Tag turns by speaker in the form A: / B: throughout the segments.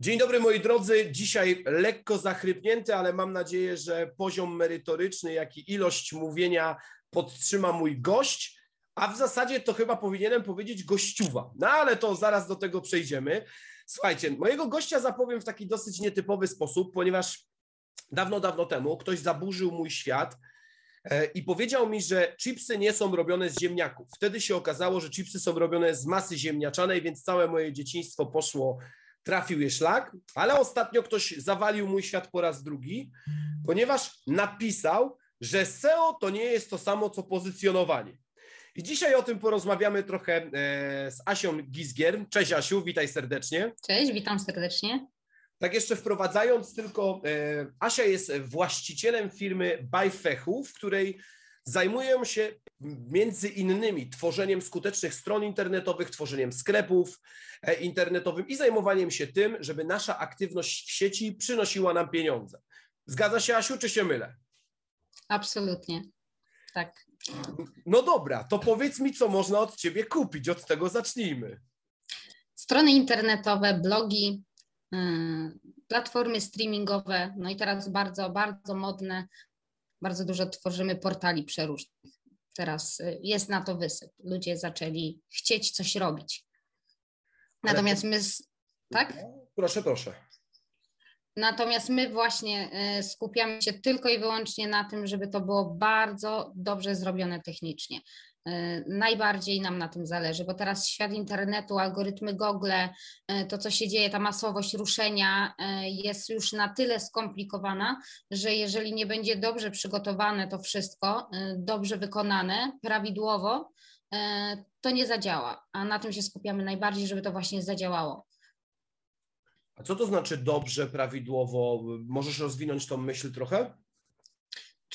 A: Dzień dobry moi drodzy. Dzisiaj lekko zachrypnięty, ale mam nadzieję, że poziom merytoryczny, jak i ilość mówienia podtrzyma mój gość. A w zasadzie to chyba powinienem powiedzieć gościuwa. No ale to zaraz do tego przejdziemy. Słuchajcie, mojego gościa zapowiem w taki dosyć nietypowy sposób, ponieważ dawno, dawno temu ktoś zaburzył mój świat e, i powiedział mi, że chipsy nie są robione z ziemniaków. Wtedy się okazało, że chipsy są robione z masy ziemniaczanej, więc całe moje dzieciństwo poszło trafił je szlak, ale ostatnio ktoś zawalił mój świat po raz drugi, ponieważ napisał, że SEO to nie jest to samo co pozycjonowanie. I dzisiaj o tym porozmawiamy trochę e, z Asią Gizgier. Cześć Asiu, witaj serdecznie.
B: Cześć, witam serdecznie.
A: Tak jeszcze wprowadzając tylko, e, Asia jest właścicielem firmy Bajfechu, w której zajmują się między innymi tworzeniem skutecznych stron internetowych, tworzeniem sklepów e, internetowym i zajmowaniem się tym, żeby nasza aktywność w sieci przynosiła nam pieniądze. Zgadza się, Asiu, czy się mylę?
B: Absolutnie. Tak.
A: No dobra, to powiedz mi, co można od ciebie kupić. Od tego zacznijmy.
B: Strony internetowe, blogi, y, platformy streamingowe, no i teraz bardzo, bardzo modne bardzo dużo tworzymy portali przeróżnych. Teraz y, jest na to wysyp. Ludzie zaczęli chcieć coś robić. Natomiast my. Tak?
A: Proszę, proszę.
B: Natomiast my właśnie y, skupiamy się tylko i wyłącznie na tym, żeby to było bardzo dobrze zrobione technicznie. E, najbardziej nam na tym zależy, bo teraz świat internetu, algorytmy Google, e, to co się dzieje, ta masowość ruszenia e, jest już na tyle skomplikowana, że jeżeli nie będzie dobrze przygotowane to wszystko, dobrze wykonane, prawidłowo, to nie zadziała. A na tym się skupiamy najbardziej, żeby to właśnie zadziałało.
A: A co to znaczy dobrze, prawidłowo? Możesz rozwinąć tą myśl trochę?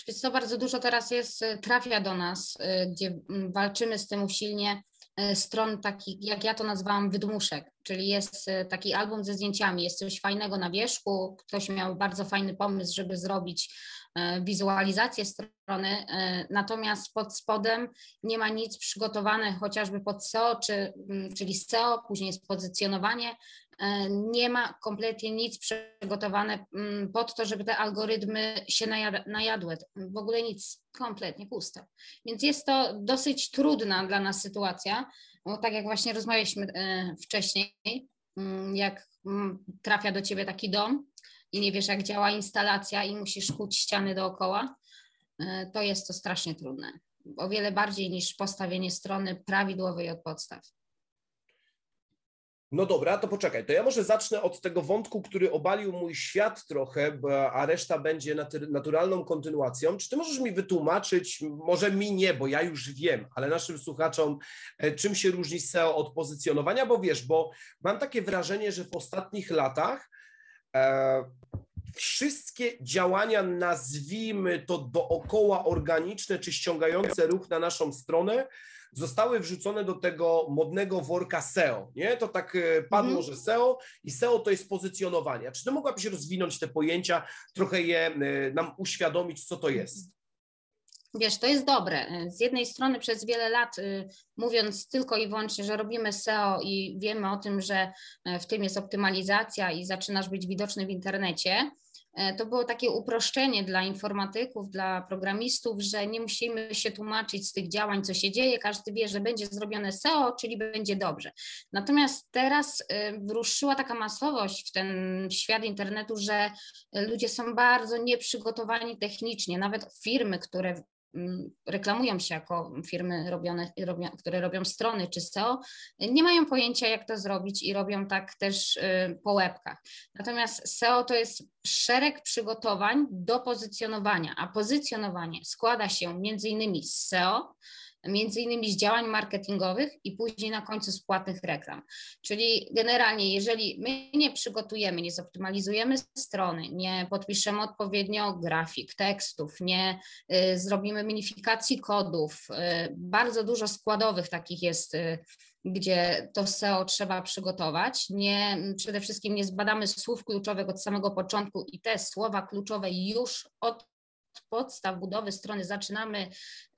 B: Czyli co bardzo dużo teraz jest, y, trafia do nas, y, gdzie mm, walczymy z tym usilnie, y, stron takich, jak ja to nazwałam, wydmuszek, czyli jest taki album ze zdjęciami, jest coś fajnego na wierzchu, ktoś miał bardzo fajny pomysł, żeby zrobić wizualizację strony, natomiast pod spodem nie ma nic przygotowane chociażby pod SEO, czy, mm, czyli SEO, później jest pozycjonowanie, nie ma kompletnie nic przygotowane mm, pod to, żeby te algorytmy się najadły. W ogóle nic, kompletnie puste. Więc jest to dosyć trudna dla nas sytuacja, bo tak jak właśnie rozmawialiśmy e, wcześniej, mm, jak mm, trafia do ciebie taki dom i nie wiesz, jak działa instalacja i musisz kuć ściany dookoła, e, to jest to strasznie trudne. O wiele bardziej niż postawienie strony prawidłowej od podstaw.
A: No dobra, to poczekaj. To ja może zacznę od tego wątku, który obalił mój świat trochę, a reszta będzie naturalną kontynuacją. Czy ty możesz mi wytłumaczyć, może mi nie, bo ja już wiem, ale naszym słuchaczom, e, czym się różni SEO od pozycjonowania? Bo wiesz, bo mam takie wrażenie, że w ostatnich latach e, wszystkie działania, nazwijmy to dookoła organiczne czy ściągające ruch na naszą stronę, zostały wrzucone do tego modnego worka SEO, nie? To tak e, padło, mhm. że SEO i SEO to jest pozycjonowanie. Czy ty mogłabyś rozwinąć te pojęcia, trochę je e, nam uświadomić, co to jest?
B: Wiesz, to jest dobre. Z jednej strony przez wiele lat y, mówiąc tylko i wyłącznie, że robimy SEO i wiemy o tym, że e, w tym jest optymalizacja i zaczynasz być widoczny w internecie, E, to było takie uproszczenie dla informatyków, dla programistów, że nie musimy się tłumaczyć z tych działań, co się dzieje, każdy wie, że będzie zrobione SEO, czyli będzie dobrze. Natomiast teraz e, ruszyła taka masowość w ten świat internetu, że ludzie są bardzo nieprzygotowani technicznie, nawet firmy, które reklamują się jako firmy robione, robią, które robią strony czy SEO, nie mają pojęcia, jak to zrobić i robią tak też y, po łebkach. Natomiast SEO to jest szereg przygotowań do pozycjonowania, a pozycjonowanie składa się między innymi z SEO, między innymi z działań marketingowych i później na końcu z płatnych reklam. Czyli generalnie, jeżeli my nie przygotujemy, nie zoptymalizujemy strony, nie podpiszemy odpowiednio grafik, tekstów, nie y, zrobimy minifikacji kodów, y, bardzo dużo składowych takich jest y, gdzie to SEO trzeba przygotować. Nie, przede wszystkim nie zbadamy słów kluczowych od samego początku i te słowa kluczowe już od podstaw budowy strony zaczynamy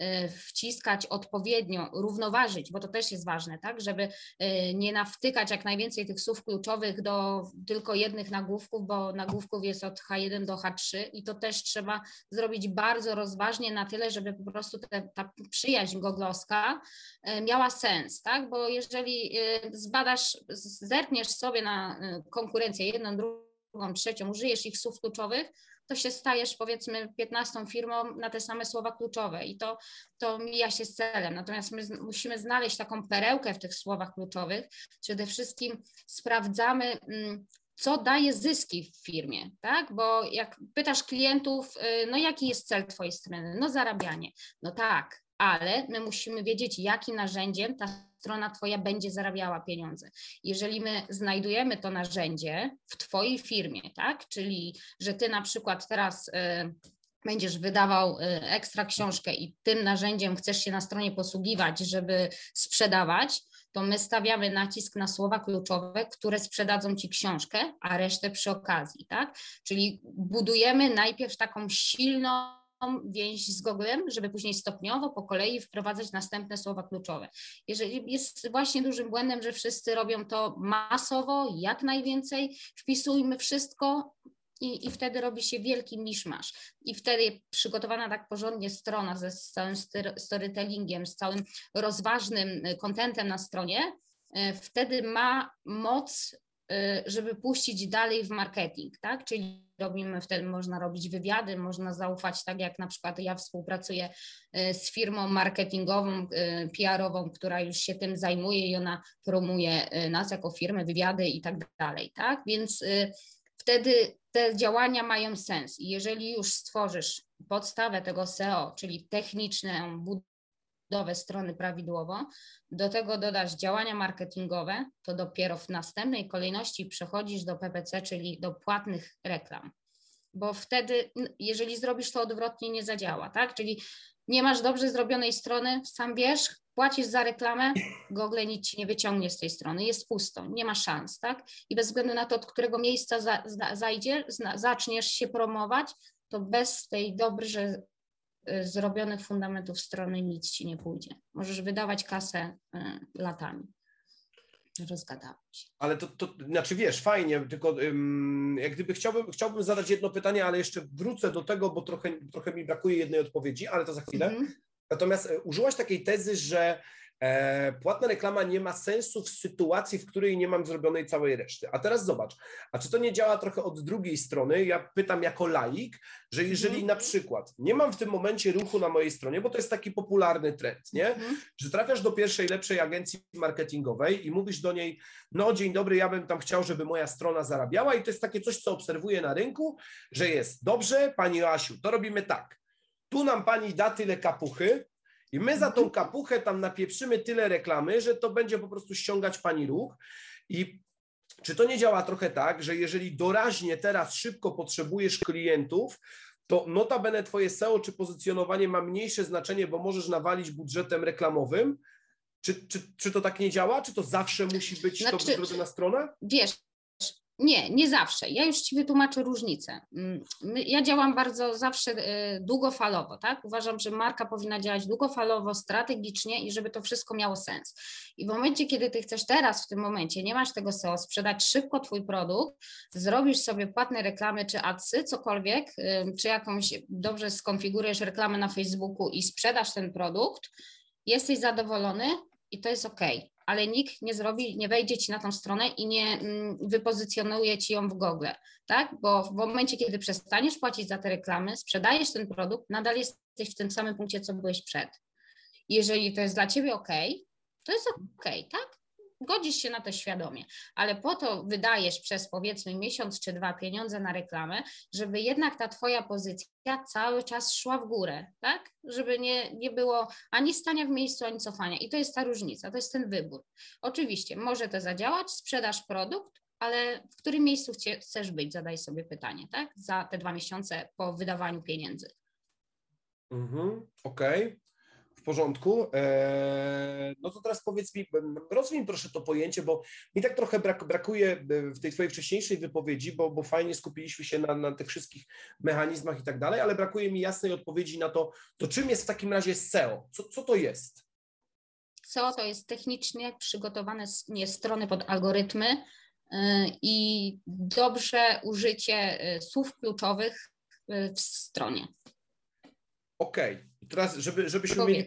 B: y, wciskać odpowiednio, równoważyć, bo to też jest ważne, tak, żeby y, nie nawtykać jak najwięcej tych słów kluczowych do tylko jednych nagłówków, bo nagłówków jest od H1 do H3 i to też trzeba zrobić bardzo rozważnie na tyle, żeby po prostu te, ta przyjaźń goglowska y, miała sens, tak, bo jeżeli zbadasz, zerkniesz sobie na konkurencję jedną, drugą, trzecią, użyjesz ich słów kluczowych, to się stajesz powiedzmy 15 firmą na te same słowa kluczowe i to, to mija się z celem. Natomiast my musimy znaleźć taką perełkę w tych słowach kluczowych. Przede wszystkim sprawdzamy, mm, co daje zyski w firmie, tak? Bo jak pytasz klientów, y, no jaki jest cel Twojej strony? No zarabianie. No tak, ale my musimy wiedzieć, jakim narzędziem ta strona Twoja będzie zarabiała pieniądze. Jeżeli my znajdujemy to narzędzie w Twojej firmie, tak, czyli że Ty na przykład teraz y, będziesz wydawał y, ekstra książkę i tym narzędziem chcesz się na stronie posługiwać, żeby sprzedawać, to my stawiamy nacisk na słowa kluczowe, które sprzedadzą Ci książkę, a resztę przy okazji, tak? Czyli budujemy najpierw taką silną więź z Googlem, żeby później stopniowo, po kolei wprowadzać następne słowa kluczowe. Jeżeli jest właśnie dużym błędem, że wszyscy robią to masowo, jak najwięcej, wpisujmy wszystko, i, I wtedy robi się wielki miszmasz. I wtedy przygotowana tak porządnie strona ze z całym storytellingiem, z całym rozważnym kontentem na stronie, e, wtedy ma moc Y, żeby puścić dalej w marketing, tak? Czyli robimy wtedy, można robić wywiady, można zaufać, tak jak na przykład ja współpracuję y, z firmą marketingową, y, PR-ową, która już się tym zajmuje i ona promuje nas jako firmę, wywiady i tak dalej, tak? Więc wtedy te działania mają sens i jeżeli już stworzysz podstawę tego SEO, czyli techniczną budowę strony prawidłowo, do tego dodasz działania marketingowe, to dopiero w następnej kolejności przechodzisz do PPC, czyli do płatnych reklam. Bo wtedy, jeżeli zrobisz to odwrotnie, nie zadziała, tak? Czyli nie masz dobrze zrobionej strony, sam wiesz, płacisz za reklamę, Google nic ci nie wyciągnie z tej strony, jest pusto, nie ma szans, tak? I bez względu na to, od którego miejsca za, za, zajdziesz, zaczniesz się promować, to bez tej dobrze zrobionych fundamentów strony nic ci nie pójdzie. Możesz wydawać kasę y, latami. Rozgadałem się.
A: Ale to, to znaczy wiesz, fajnie, tylko um, jak gdyby chciałbym, chciałbym zadać jedno pytanie, ale jeszcze wrócę do tego, bo trochę, trochę mi brakuje jednej odpowiedzi, ale to za chwilę. Mm -hmm. Natomiast e, użyłaś takiej tezy, że płatna reklama nie ma sensu w sytuacji, w której nie mam zrobionej całej reszty. A teraz zobacz, a czy to nie działa trochę od drugiej strony? Ja pytam jako laik, że jeżeli mm. na przykład nie mam w tym momencie ruchu na mojej stronie, bo to jest taki popularny trend, nie? Mm. Że trafiasz do pierwszej lepszej agencji marketingowej i mówisz do niej, no dzień dobry, ja bym tam chciał, żeby moja strona zarabiała i to jest takie coś, co obserwuję na rynku, że jest dobrze, pani Asiu, to robimy tak. Tu nam pani da tyle kapuchy, i my za tą mhm. kapuchę tam napieprzymy tyle reklamy, że to będzie po prostu ściągać pani ruch. I czy to nie działa trochę tak, że jeżeli doraźnie teraz szybko potrzebujesz klientów, to notabene twoje SEO czy pozycjonowanie ma mniejsze znaczenie, bo możesz nawalić budżetem reklamowym. Czy, czy, czy to tak nie działa? Czy to zawsze musi być znaczy, dobrze zrobiona strona?
B: Wiesz, nie, nie zawsze. Ja już Ci wytłumaczę różnicę. Mm, ja działam bardzo zawsze y, długofalowo, tak? Uważam, że marka powinna działać długofalowo, strategicznie i żeby to wszystko miało sens. I w momencie, kiedy Ty chcesz teraz, w tym momencie, nie masz tego SEO, sprzedać szybko Twój produkt, zrobisz sobie płatne reklamy czy adsy, cokolwiek, czy jakąś dobrze skonfigurujesz reklamę na Facebooku i sprzedasz ten produkt, jesteś zadowolony i to jest ok ale nikt nie zrobi, nie wejdzie ci na tą stronę i nie mm, wypozycjonuje ci ją w Google, tak? Bo w momencie, kiedy przestaniesz płacić za te reklamy, sprzedajesz ten produkt, nadal jesteś w tym samym punkcie, co byłeś przed. Jeżeli to jest dla ciebie ok, to jest ok, tak? Godzisz się na to świadomie, ale po to wydajesz przez powiedzmy miesiąc czy dwa pieniądze na reklamę, żeby jednak ta twoja pozycja cały czas szła w górę, tak? Żeby nie, nie było ani stania w miejscu, ani cofania. I to jest ta różnica, to jest ten wybór. Oczywiście może to zadziałać, sprzedasz produkt, ale w którym miejscu chcesz być? Zadaj sobie pytanie, tak? Za te dwa miesiące po wydawaniu pieniędzy.
A: Mhm, Okej. Okay porządku. Eee, no to teraz powiedz mi, rozwij proszę to pojęcie, bo mi tak trochę brak, brakuje e, w tej twojej wcześniejszej wypowiedzi, bo, bo fajnie skupiliśmy się na, na tych wszystkich mechanizmach i tak dalej, ale brakuje mi jasnej odpowiedzi na to, to czym jest w takim razie SEO? Co, co to jest?
B: SEO to jest technicznie przygotowane nie, strony pod algorytmy e, i dobrze użycie e, słów kluczowych w stronie.
A: Okej, okay. teraz, żeby, żebyśmy mieli,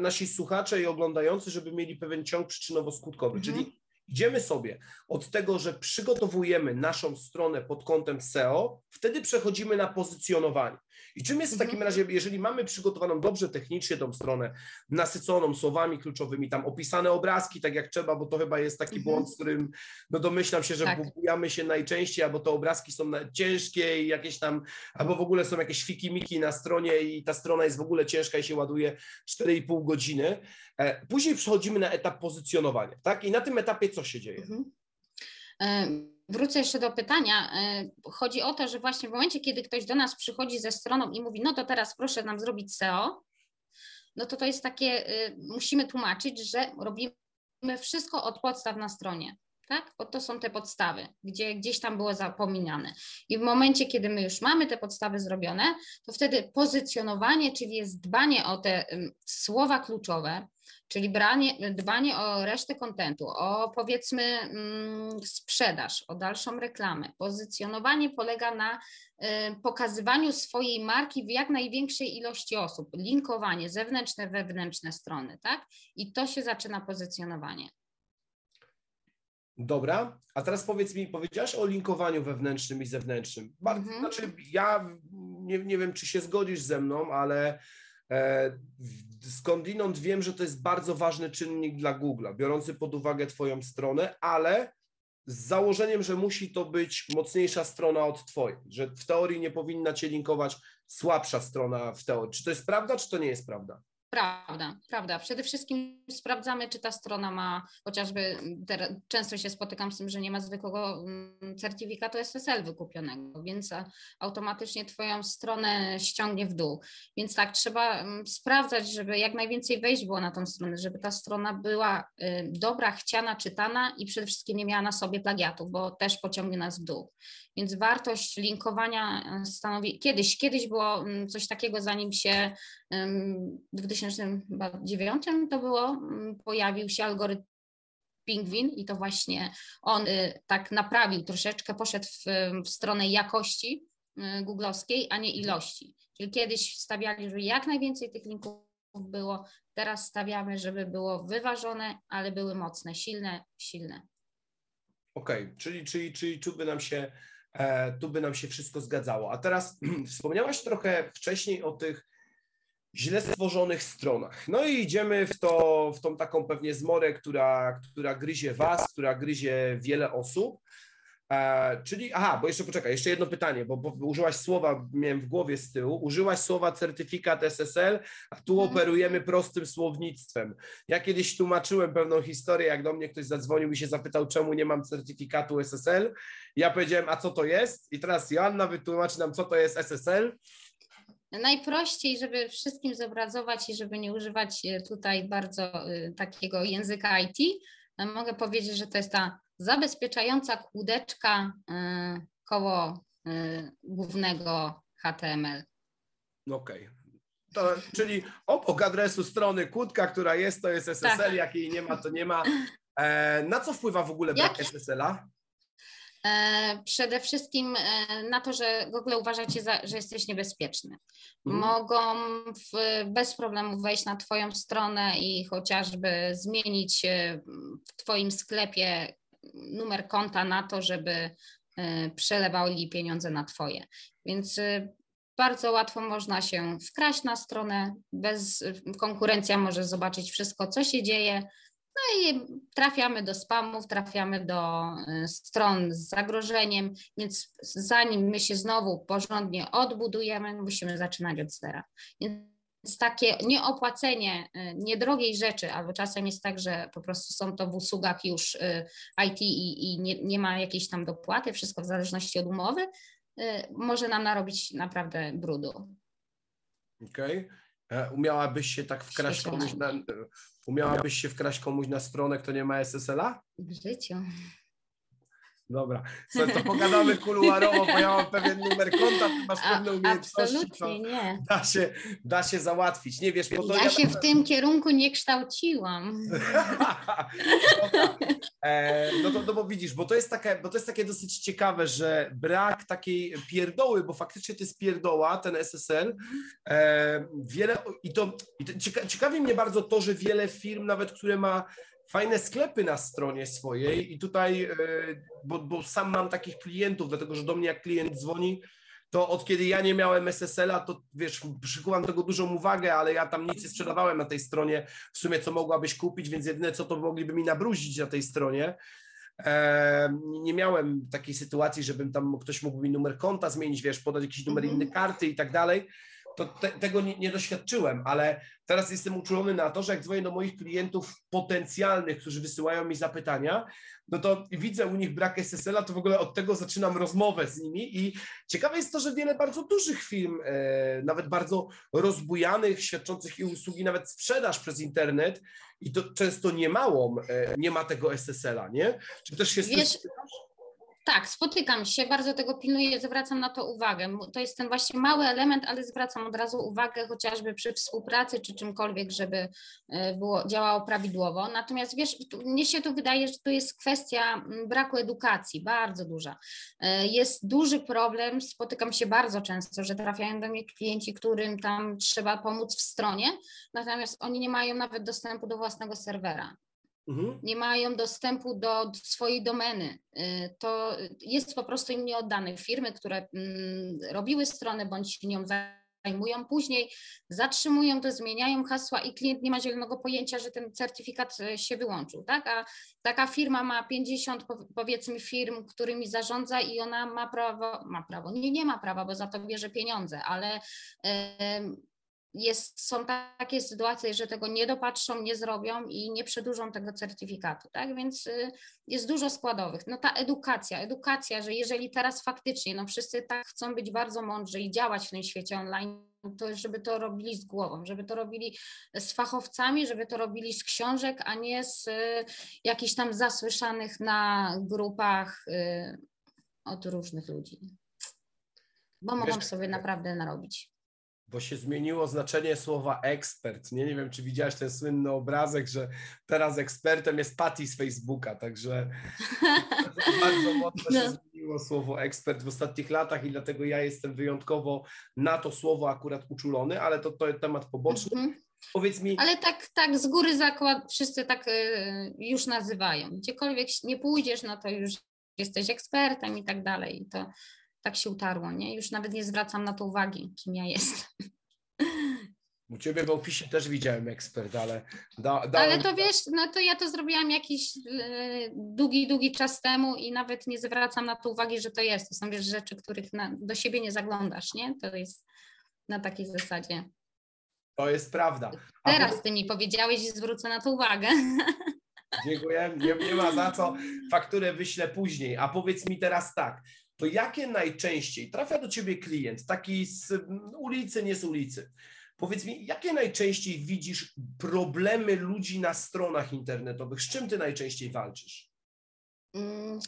A: nasi słuchacze i oglądający, żeby mieli pewien ciąg przyczynowo-skutkowy, mhm. czyli Idziemy sobie od tego, że przygotowujemy naszą stronę pod kątem SEO, wtedy przechodzimy na pozycjonowanie. I czym jest w takim mhm. razie, jeżeli mamy przygotowaną dobrze technicznie tą stronę, nasyconą słowami kluczowymi, tam opisane obrazki tak jak trzeba, bo to chyba jest taki mhm. błąd, z którym no domyślam się, że tak. bujamy się najczęściej, albo te obrazki są ciężkie i jakieś tam, albo w ogóle są jakieś fiki-miki na stronie i ta strona jest w ogóle ciężka i się ładuje 4,5 godziny. E, później przechodzimy na etap pozycjonowania, tak? I na tym etapie co się dzieje? Mhm.
B: E, wrócę jeszcze do pytania. E, chodzi o to, że właśnie w momencie, kiedy ktoś do nas przychodzi ze stroną i mówi, no to teraz proszę nam zrobić SEO, no to to jest takie, musimy tłumaczyć, że robimy wszystko od podstaw na stronie tak? Bo to są te podstawy, gdzie gdzieś tam było zapominane. I w momencie, kiedy my już mamy te podstawy zrobione, to wtedy pozycjonowanie, czyli jest dbanie o te um, słowa kluczowe, czyli branie, dbanie o resztę kontentu, o powiedzmy um, sprzedaż, o dalszą reklamę. Pozycjonowanie polega na um, pokazywaniu swojej marki w jak największej ilości osób, linkowanie zewnętrzne, wewnętrzne strony, tak? I to się zaczyna pozycjonowanie.
A: Dobra, a teraz powiedz mi, powiedziałaś o linkowaniu wewnętrznym i zewnętrznym. Bardzo, mhm. Znaczy, ja nie, nie wiem, czy się zgodzisz ze mną, ale skądinąd wiem, że to jest bardzo ważny czynnik dla Google'a, biorący pod uwagę Twoją stronę, ale z założeniem, że musi to być mocniejsza strona od Twojej, że w teorii nie powinna Cię linkować słabsza strona w teorii. Czy to jest prawda, czy to nie jest prawda?
B: Prawda, prawda. Przede wszystkim sprawdzamy, czy ta strona ma chociażby, teraz często się spotykam z tym, że nie ma zwykłego mm, certyfikatu SSL wykupionego, więc automatycznie Twoją stronę ściągnie w dół. Więc tak, trzeba mm, sprawdzać, żeby jak najwięcej wejść było na tą stronę, żeby ta strona była y, dobra, chciana, czytana i przede wszystkim nie miała na sobie plagiatów, bo też pociągnie nas w dół. Więc wartość linkowania e, stanowi, kiedyś, kiedyś było mm, coś takiego, zanim się w 2009 to było, pojawił się algorytm Pingwin i to właśnie on y, tak naprawił troszeczkę, poszedł w, w stronę jakości y, googlowskiej, a nie ilości. Czyli kiedyś stawiali, żeby jak najwięcej tych linków było, teraz stawiamy, żeby było wyważone, ale były mocne, silne, silne.
A: Okej, okay. czyli, czyli, czyli tu by nam się E, tu by nam się wszystko zgadzało. A teraz wspomniałaś trochę wcześniej o tych źle stworzonych stronach. No i idziemy w, to, w tą taką pewnie zmorę, która, która gryzie Was, która gryzie wiele osób. E, czyli, aha, bo jeszcze poczekaj, jeszcze jedno pytanie, bo, bo, użyłaś słowa, miałem w głowie z tyłu, użyłaś słowa certyfikat SSL, a tu mhm. operujemy prostym słownictwem. Ja kiedyś tłumaczyłem pewną historię, jak do mnie ktoś zadzwonił i się zapytał, czemu nie mam certyfikatu SSL. Ja powiedziałem, a co to jest? I teraz Joanna wytłumaczy nam, co to jest SSL.
B: Najprościej, żeby wszystkim zobrazować i żeby nie używać e, tutaj bardzo y, takiego języka IT, mogę powiedzieć, że to jest ta zabezpieczająca kłódeczka koło głównego HTML.
A: Okej. Okay. czyli obok adresu strony kłódka, która jest, to jest SSL, tak. jak jej nie ma, to nie ma. E, na co wpływa w ogóle brak jak... SSL-a?
B: E, przede wszystkim e, na to, że Google uważacie, że jesteś niebezpieczny. Mhm. Mogą w, bez problemu wejść na Twoją stronę i chociażby zmienić e, w Twoim sklepie numer konta na to, żeby przelewali pieniądze na Twoje. Więc bardzo łatwo można się wkraść na stronę, bez konkurencja może zobaczyć wszystko, co się dzieje, No i trafiamy do spamów, trafiamy do y, stron z zagrożeniem, więc zanim my się znowu porządnie odbudujemy, musimy zaczynać od zera. Więc takie nieopłacenie y, niedrogiej rzeczy, albo czasem jest tak, że po prostu są to w usługach już y, IT i, i nie, nie ma jakiejś tam dopłaty, wszystko w zależności od umowy, może nam narobić naprawdę brudu.
A: Okej. Okay. E, umiałabyś się tak wkraść komuś na, Umiałabyś się wkraść komuś na stronę, kto nie ma SSL-a?
B: W życiu.
A: Dobra, Słuchaj, to pogadamy kuluarowo, bo ja mam pewien numer konta, ty masz pewne umiejętności.
B: Absolutnie nie.
A: Da się, da się załatwić. Nie wiesz,
B: bo to ja, ja się w tym kierunku nie kształciłam.
A: e, no to, no bo widzisz, bo to, jest takie, bo to jest takie dosyć ciekawe, że brak takiej pierdoły, bo faktycznie to jest pierdoła, ten SSL. E, wiele, i to, i to ciekawi mnie bardzo to, że wiele firm, nawet które ma fajne sklepy na stronie swojej i tutaj, e, bo, bo sam mam takich klientów, dlatego że do mnie jak klient dzwoni, to od kiedy ja nie miałem SSL-a, to wiesz, przykuwam tego dużą uwagę, ale ja tam nic nie sprzedawałem na tej stronie, w sumie co mogłabyś kupić, więc jedyne co to mogliby mi nabruzić na tej stronie. E, nie miałem takiej sytuacji, żebym tam ktoś mógł mi numer konta zmienić, wiesz, podać jakiś numer mm -hmm. karty i tak dalej to te, tego nie, nie, doświadczyłem, ale teraz jestem uczulony na to, że jak dzwonię do moich klientów potencjalnych, którzy wysyłają mi zapytania, no to widzę u nich brak SSL-a, to w ogóle od tego zaczynam rozmowę z nimi i ciekawe jest to, że wiele bardzo dużych firm, e, nawet bardzo rozbujanych, świadczących i usługi, nawet sprzedaż przez internet i to często niemałą, e, nie ma tego SSL-a, nie? Czy też się Wiesz,
B: tak, spotykam się, bardzo tego pilnuję, zwracam na to uwagę. To jest ten właśnie mały element, ale zwracam od razu uwagę chociażby przy współpracy czy czymkolwiek, żeby e, było, działało prawidłowo. Natomiast wiesz, mnie się tu wydaje, że to jest kwestia braku edukacji, bardzo duża. E, jest duży problem, spotykam się bardzo często, że trafiają do mnie klienci, którym tam trzeba pomóc w stronie, natomiast oni nie mają nawet dostępu do własnego serwera. Mhm. nie mają dostępu do swojej domeny. Y, to jest po prostu im nieoddane. Firmy, które mm, robiły stronę bądź nią zajmują, później zatrzymują to, zmieniają hasła i klient nie ma zielonego pojęcia, że ten certyfikat y, się wyłączył, tak? A taka firma ma 50 powiedzmy firm, którymi zarządza i ona ma prawo, ma prawo, nie, nie ma prawa, bo za to bierze pieniądze, ale jest, są takie sytuacje, że tego nie dopatrzą, nie zrobią i nie przedłużą tego certyfikatu, tak? Więc y, jest dużo składowych. No ta edukacja, edukacja, że jeżeli teraz faktycznie, no wszyscy tak chcą być bardzo mądrzy i działać w tym świecie online, to żeby to robili z głową, żeby to robili z fachowcami, żeby to robili z książek, a nie z y, jakichś tam zasłyszanych na grupach y, od różnych ludzi. Bo mogą sobie naprawdę narobić
A: bo się zmieniło znaczenie słowa ekspert. Nie, nie wiem, czy widziałeś ten słynny obrazek, że teraz ekspertem jest Patty z Facebooka, także bardzo mocno no. się zmieniło słowo ekspert w ostatnich latach i dlatego ja jestem wyjątkowo na to słowo akurat uczulony, ale to, to temat poboczny. Mhm. Powiedz mi.
B: Ale tak, tak z góry zakład, wszyscy tak y, już nazywają. Gdziekolwiek nie pójdziesz, no to już jesteś ekspertem i tak dalej. To tak się utarło, nie? Już nawet nie zwracam na to uwagi, kim ja jestem.
A: U Ciebie w opisie też widziałem ekspert, ale... Da,
B: da, ale to wiesz, no to ja to zrobiłam jakiś e, długi, długi czas temu i nawet nie zwracam na to uwagi, że to jest. To są wiesz, rzeczy, których na, do siebie nie zaglądasz, nie? To jest na takiej zasadzie.
A: To jest prawda.
B: A Teraz. Ty mi powiedziałeś i zwrócę na to uwagę.
A: Dziękuję, nie, nie ma za co. Fakturę wyślę później. A powiedz mi teraz tak, to jakie najczęściej trafia do ciebie klient, taki z ulicy, nie z ulicy? Powiedz mi, jakie najczęściej widzisz problemy ludzi na stronach internetowych? Z czym ty najczęściej walczysz?
B: Hmm,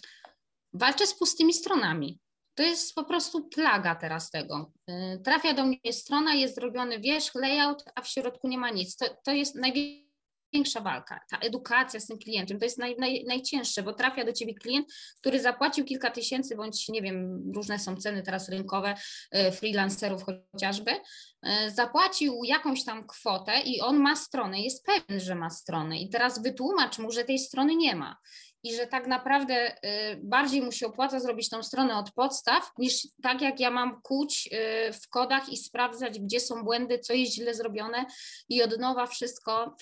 B: walczę z pustymi stronami. To jest po prostu plaga teraz tego. Y, trafia do mnie strona, jest zrobiony wierzch, layout, a w środku nie ma nic. To, to jest najwięcej największa walka, ta edukacja z tym klientem, to jest naj, naj, najcięższe, bo trafia do ciebie klient, który zapłacił kilka tysięcy, bądź nie wiem, różne są ceny teraz rynkowe e, freelancerów chociażby, e, zapłacił jakąś tam kwotę i on ma stronę, jest pewien, że ma stronę i teraz wytłumacz mu, że tej strony nie ma i że tak naprawdę y, bardziej mu się opłaca zrobić tą stronę od podstaw, niż tak jak ja mam kuć w kodach i sprawdzać, gdzie są błędy, co jest źle zrobione i od nowa wszystko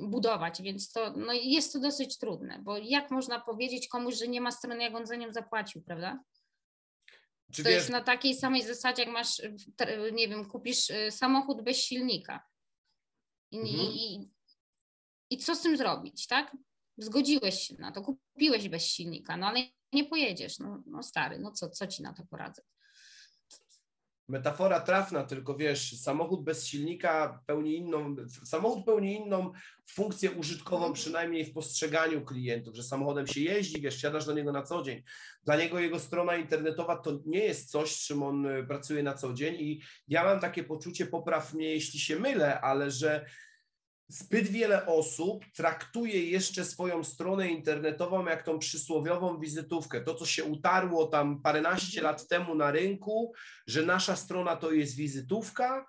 B: budować, więc to no jest to dosyć trudne, bo jak można powiedzieć komuś, że nie ma strony, jak on za nią zapłacił, prawda? Czy to wiesz... jest na takiej samej zasadzie, jak masz, nie wiem, kupisz y, samochód bez silnika. I, mhm. i, I co z tym zrobić, tak? Zgodziłeś się na to, kupiłeś bez silnika, no ale nie pojedziesz, no, no stary, no co, co ci na to poradzę?
A: Metafora trafna, tylko wiesz, samochód bez silnika pełni inną, samochód pełni inną funkcję użytkową, mhm. przynajmniej w postrzeganiu klientów, że samochodem się jeździ, wiesz, siadasz do niego na co dzień. Dla niego jego strona internetowa to nie jest coś, czym on e, pracuje na co dzień i ja mam takie poczucie, popraw mnie, jeśli się mylę, ale że zbyt wiele osób traktuje jeszcze swoją stronę internetową jak tą przysłowiową wizytówkę. To, co się utarło tam paręnaście mhm. lat temu na rynku, że nasza strona to jest wizytówka.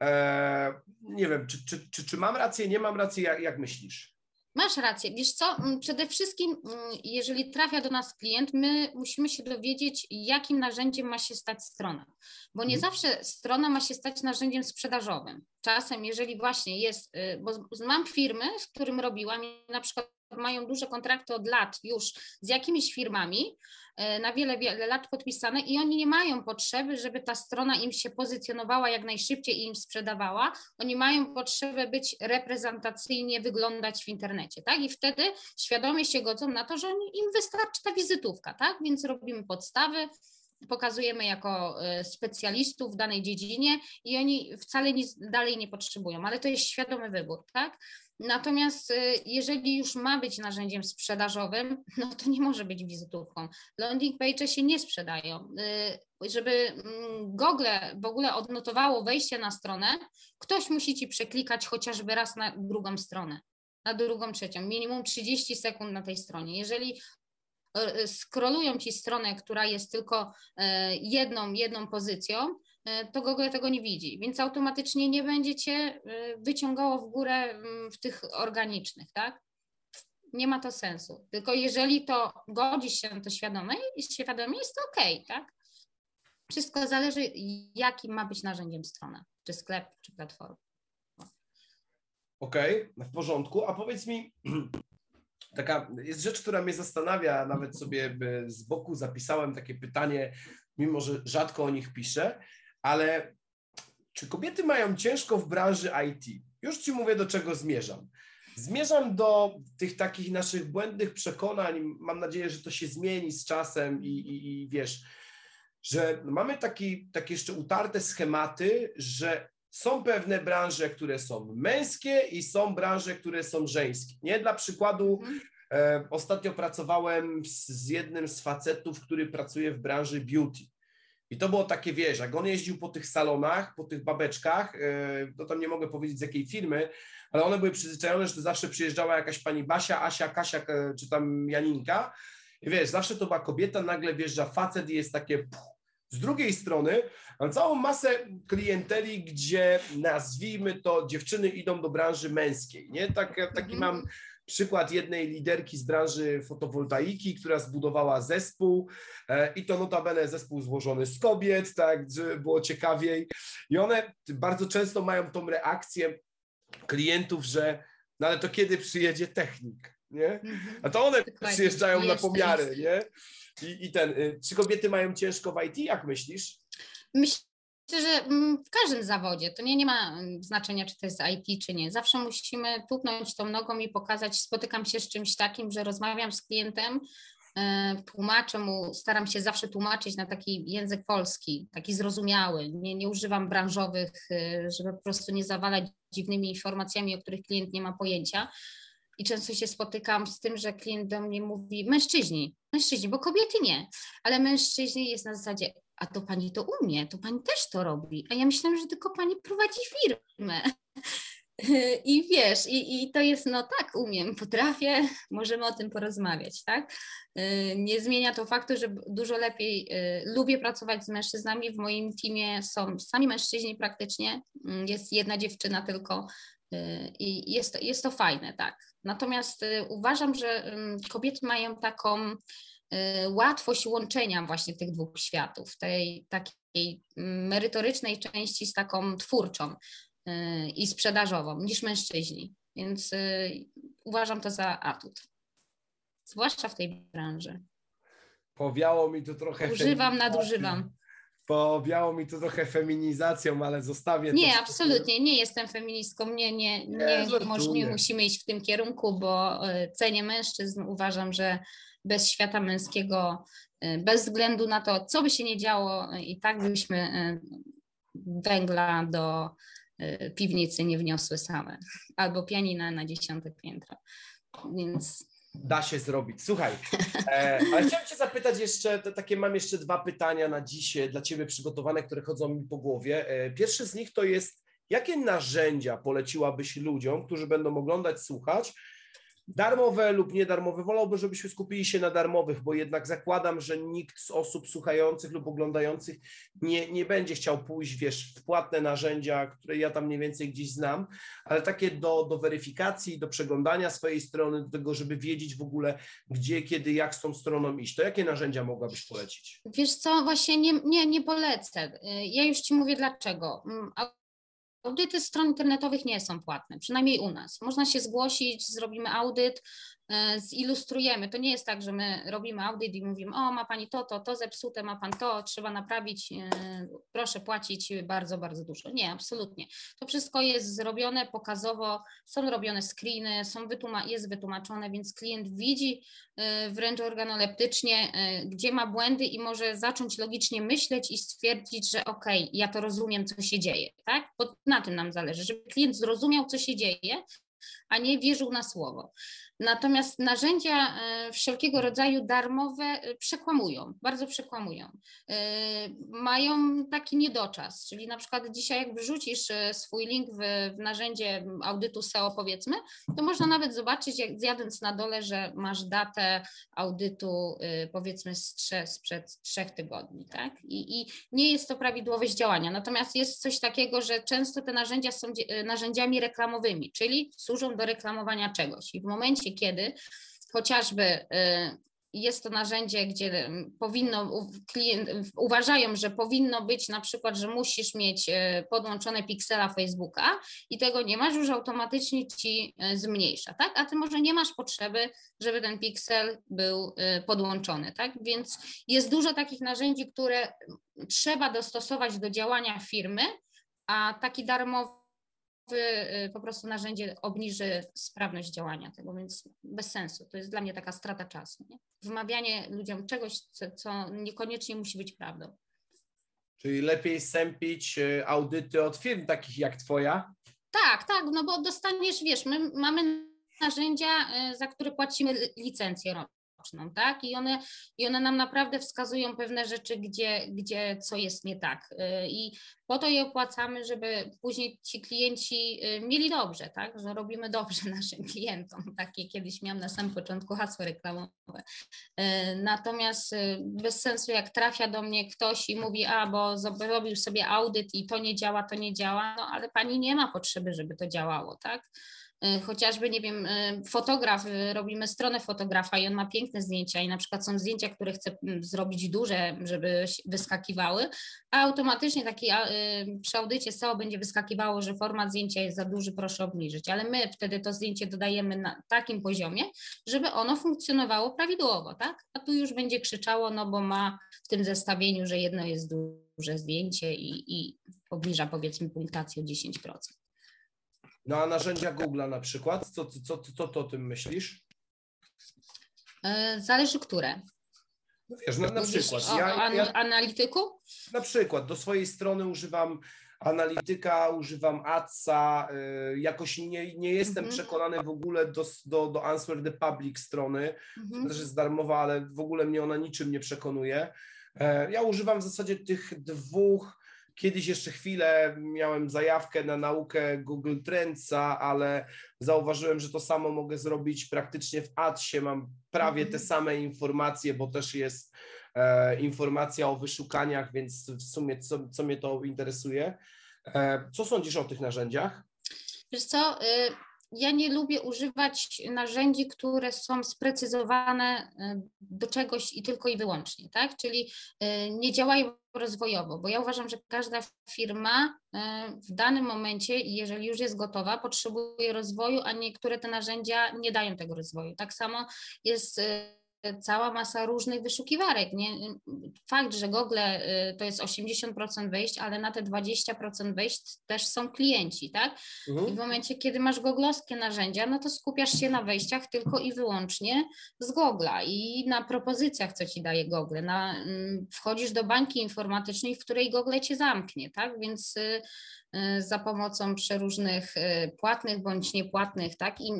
A: Eee, nie wiem, czy, czy, czy, czy, mam rację, nie mam racji, jak, jak myślisz?
B: Masz rację. Wiesz co, mm, przede wszystkim, mm, jeżeli trafia do nas klient, my musimy się dowiedzieć, jakim narzędziem ma się stać strona, bo nie hmm. zawsze strona ma się stać narzędziem sprzedażowym. Czasem, jeżeli właśnie jest, y, bo mam firmy, z którym robiłam i na przykład mają duże kontrakty od lat już z jakimiś firmami, e, na wiele, wiele lat podpisane i oni nie mają potrzeby, żeby ta strona im się pozycjonowała jak najszybciej i im sprzedawała. Oni mają potrzebę być reprezentacyjnie wyglądać w internecie, tak? I wtedy świadomie się godzą na to, że im wystarczy ta wizytówka, tak? Więc robimy podstawy, pokazujemy jako e, specjalistów w danej dziedzinie i oni wcale nic dalej nie potrzebują, ale to jest świadomy wybór, tak? Natomiast y, jeżeli już ma być narzędziem sprzedażowym, no to nie może być wizytówką. Landing page się nie sprzedają. Y, żeby mm, Google w ogóle odnotowało wejście na stronę, ktoś musi ci przeklikać chociażby raz na drugą stronę, na drugą, trzecią, minimum 30 sekund na tej stronie. Jeżeli y, skrolują ci stronę, która jest tylko jedną, jedną pozycją, to Google tego nie widzi, więc automatycznie nie będzie cię e, wyciągało w górę mm, w tych organicznych, tak? Nie ma to sensu. Tylko jeżeli to godzisz się na to świadomie, świadomie jest to ok, tak? Wszystko zależy, jakim ma być narzędziem strona, czy sklep, czy platforma.
A: Okej, okay, w porządku. A powiedz mi, taka jest rzecz, która mnie zastanawia, nawet sobie z boku zapisałem takie pytanie, mimo że rzadko o nich piszę ale czy kobiety mają ciężko w branży IT? Już Ci mówię, do czego zmierzam. Zmierzam do tych takich naszych błędnych przekonań. Mam nadzieję, że to się zmieni z czasem i, i, i wiesz, że mamy taki, takie jeszcze utarte schematy, że są pewne branże, które są męskie i są branże, które są żeńskie. Nie dla przykładu. Mhm. E, ostatnio pracowałem z, z jednym z facetów, który pracuje w branży beauty. I to było takie, wiesz, jak on jeździł po tych salonach, po tych babeczkach, e, to tam nie mogę powiedzieć z jakiej firmy, ale one były przyzwyczajone, że to zawsze przyjeżdżała jakaś pani Basia, Asia, Kasia e, czy tam Janinka. I wiesz, zawsze to była kobieta, nagle wjeżdża facet i jest takie. Z drugiej strony mam całą masę klienteli, gdzie nazwijmy to dziewczyny idą do branży męskiej, nie? Tak, taki mhm. mam przykład jednej liderki z branży fotowoltaiki, która zbudowała zespół e, i to notabene zespół złożony z kobiet, tak, żeby było ciekawiej. I one bardzo często mają tą reakcję klientów, że no ale to kiedy przyjedzie technik, nie? Mhm. A to one przyjeżdżają na pomiary, nie? I, I ten, y, czy kobiety mają ciężko w IT, jak myślisz?
B: Myślę, Myślę, że mm, w każdym zawodzie to nie, nie ma mm, znaczenia, czy to jest IT, czy nie. Zawsze musimy tupnąć tą nogą i pokazać, spotykam się z czymś takim, że rozmawiam z klientem, e, tłumaczę mu, staram się zawsze tłumaczyć na taki język polski, taki zrozumiały. Nie, nie używam branżowych, e, żeby po prostu nie zawalać dziwnymi informacjami, o których klient nie ma pojęcia. I często się spotykam z tym, że klient do mnie mówi: mężczyźni, mężczyźni, bo kobiety nie, ale mężczyźni jest na zasadzie: a to pani to umie, to pani też to robi. A ja myślałam, że tylko pani prowadzi firmę. I wiesz, i, i to jest, no tak, umiem, potrafię, możemy o tym porozmawiać, tak? Nie zmienia to faktu, że dużo lepiej y, lubię pracować z mężczyznami. W moim teamie są sami mężczyźni praktycznie, mm, jest jedna dziewczyna tylko y, i jest jest to fajne, tak. Natomiast y, uważam, że kobiety mają taką Y, łatwość łączenia właśnie tych dwóch światów, tej takiej merytorycznej części z taką twórczą y, i sprzedażową niż mężczyźni. Więc y, uważam to za atut. Zwłaszcza w tej branży.
A: Powiało mi tu trochę.
B: Używam, nadużywam.
A: Powiało mi to trochę feminizacją, ale zostawię
B: Nie, to absolutnie. Nie jestem feministką. Nie, nie, nie, nie, nie musimy iść w tym kierunku, bo y, cenię mężczyzn. Uważam, że bez świata męskiego, y, bez względu na to, co by się nie działo, i tak byśmy węgla do piwnicy nie wniosły same, albo pianina na dziesiąte piętro. Więc
A: da się zrobić. Słuchaj, e, ale chciałem Cię zapytać jeszcze, takie mam jeszcze dwa pytania na dziś dla Ciebie przygotowane, które chodzą mi po głowie. E, pierwszy z nich to jest, jakie narzędzia poleciłabyś ludziom, którzy będą oglądać, słuchać, Darmowe lub niedarmowe. Wolałbym, żebyśmy skupili się na darmowych, bo jednak zakładam, że nikt z osób słuchających lub oglądających nie, nie będzie chciał pójść, wiesz, w płatne narzędzia, które ja tam mniej więcej gdzieś znam, ale takie do, do weryfikacji, do przeglądania swojej strony, do tego, żeby wiedzieć w ogóle, gdzie, kiedy, jak z tą stroną iść. To jakie narzędzia mogłabyś polecić?
B: Wiesz co, właśnie nie, nie, nie polecę. Ja już Ci mówię dlaczego. Audyty stron internetowych nie są płatne, przynajmniej u nas. Można się zgłosić, zrobimy audyt, zilustrujemy. To nie jest tak, że my robimy audyt i mówimy, o ma pani to, to, to zepsute, ma pan to, trzeba naprawić, e, proszę płacić bardzo, bardzo dużo. Nie, absolutnie. To wszystko jest zrobione pokazowo, są robione screeny, są wytłuma jest wytłumaczone, więc klient widzi e, wręcz organoleptycznie, gdzie ma błędy i może zacząć logicznie myśleć i stwierdzić, że okej, okay, ja to rozumiem, co się dzieje, tak? Bo na tym nam zależy, żeby klient zrozumiał, co się dzieje, a nie wierzył na słowo. Natomiast narzędzia e, wszelkiego rodzaju darmowe e, przekłamują, bardzo przekłamują. E, mają taki niedoczas, czyli na przykład dzisiaj jak wrzucisz swój link w, w narzędzie audytu SEO powiedzmy, to można nawet zobaczyć, jak zjadąc na dole, że masz datę audytu powiedzmy sprzed trzech tygodni, tak? I, I nie jest to prawidłowość działania. Natomiast jest coś takiego, że często te narzędzia są narzędziami reklamowymi, czyli służą do reklamowania czegoś. I w momencie, momencie, kiedy chociażby y, jest to narzędzie, gdzie powinno, klient, uważają, że powinno być na przykład, że musisz mieć y, podłączone piksela Facebooka i tego nie masz, już automatycznie ci y, zmniejsza, tak? A ty może nie masz potrzeby, żeby ten piksel był podłączony, tak? Więc jest dużo takich narzędzi, które trzeba dostosować do działania firmy, a taki darmowy po prostu narzędzie obniży sprawność działania tego, więc bez sensu. To jest dla mnie taka strata czasu. Nie? Wmawianie ludziom czegoś, co, co niekoniecznie musi być prawdą.
A: Czyli lepiej sępić y, audyty od firm takich jak Twoja?
B: Tak, tak, no bo dostaniesz, wiesz, my mamy narzędzia, y, za które płacimy licencję tak? I one, I one nam naprawdę wskazują pewne rzeczy, gdzie, gdzie co jest nie tak. Y, I po to je opłacamy, żeby później ci klienci y, mieli dobrze, tak? Że robimy dobrze naszym klientom. Takie kiedyś miałam na samym początku hasło reklamowe. Y, natomiast bez sensu, jak trafia do mnie ktoś i mówi, a bo zrobił sobie audyt i to nie działa, to nie działa, no ale pani nie ma potrzeby, żeby to działało, tak? E, chociażby, nie wiem, e, fotograf, e, robimy stronę fotografa i on ma piękne zdjęcia i na przykład są zdjęcia, które chce zrobić duże, żeby wyskakiwały, a automatycznie taki przy audycie SEO będzie wyskakiwało, że format zdjęcia jest za duży, proszę obniżyć, ale my wtedy to zdjęcie dodajemy na takim poziomie, żeby ono funkcjonowało prawidłowo, tak? A tu już będzie krzyczało, no bo ma w tym zestawieniu, że jedno jest duże zdjęcie i, i obniża powiedzmy punktację o 10%.
A: No a narzędzia Google'a na przykład, co, co, co, co ty o tym myślisz?
B: E, zależy które.
A: No wiesz, na, na przykład.
B: O, ja, ja, analityku?
A: Na przykład, do swojej strony używam analityka, używam AdSa, y, jakoś nie, nie jestem mhm. przekonany w ogóle do, do, do Answer the Public strony, mhm. też jest darmowa, ale w ogóle mnie ona niczym nie przekonuje. E, ja używam w zasadzie tych dwóch Kiedyś jeszcze chwilę miałem zajawkę na naukę Google Trendsa, ale zauważyłem, że to samo mogę zrobić praktycznie w Adsie. Mam prawie te mhm. same informacje, bo też jest e, informacja o wyszukaniach, więc w sumie co, co mnie to interesuje. E, co sądzisz o tych narzędziach?
B: Wiesz co, y ja nie lubię używać narzędzi, które są sprecyzowane do czegoś i tylko i wyłącznie, tak? Czyli nie działają rozwojowo, bo ja uważam, że każda firma w danym momencie, jeżeli już jest gotowa, potrzebuje rozwoju, a niektóre te narzędzia nie dają tego rozwoju. Tak samo jest cała masa różnych wyszukiwarek. Nie? Fakt, że Google y, to jest 80% wejść, ale na te 20% wejść też są klienci, tak? Mhm. I w momencie, kiedy masz googlowskie narzędzia, no to skupiasz się na wejściach tylko i wyłącznie z Google'a i na propozycjach, co ci daje Google. Na, mm, wchodzisz do bańki informatycznej, w której Google cię zamknie, tak? Więc y, za pomocą przeróżnych y, płatnych bądź niepłatnych, tak? I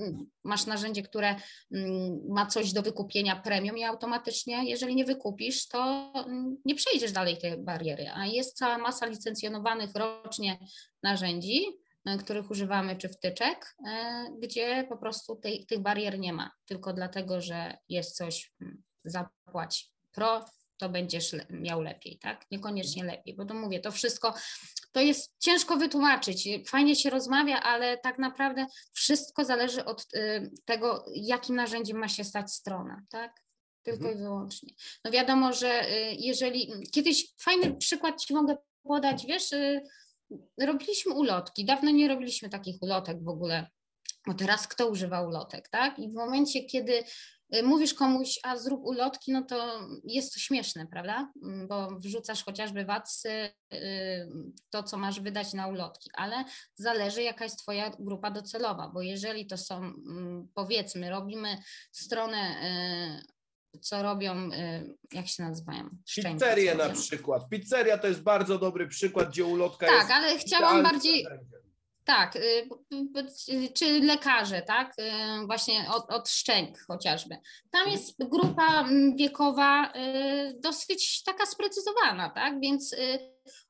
B: masz narzędzie, które mm, ma coś do wykupienia premium i automatycznie, jeżeli nie wykupisz, to mm, nie przejdziesz dalej tej bariery. A jest cała masa licencjonowanych rocznie narzędzi, y, których używamy, czy wtyczek, gdzie po prostu tej, tych barier nie ma, tylko dlatego, że jest coś, mm, zapłać pro, to będziesz miał lepiej, tak? Niekoniecznie lepiej, bo to mówię, to wszystko to jest ciężko wytłumaczyć. Fajnie się rozmawia, ale tak naprawdę wszystko zależy od y, tego, jakim narzędziem ma się stać strona, tak? Tylko mhm. i wyłącznie. No wiadomo, że y, jeżeli kiedyś fajny przykład ci mogę podać, wiesz, y, robiliśmy ulotki. Dawno nie robiliśmy takich ulotek w ogóle. Bo teraz kto używa ulotek, tak? I w momencie, kiedy mówisz komuś, a zrób ulotki, no to jest to śmieszne, prawda? Mm, bo wrzucasz chociażby watsy, y, to, co masz wydać na ulotki, ale zależy, jaka jest Twoja grupa docelowa, bo jeżeli to są, mm, powiedzmy, robimy stronę y, co robią, jak się nazywają?
A: Pizzerie na przykład. Pizzeria to jest bardzo dobry przykład, gdzie ulotka
B: tak,
A: jest...
B: Tak, ale chciałam bardziej... Tak, y, czy lekarze, tak? Y, właśnie od, od szczęk chociażby. Tam jest grupa mm, wiekowa y, dosyć taka sprecyzowana, tak? Więc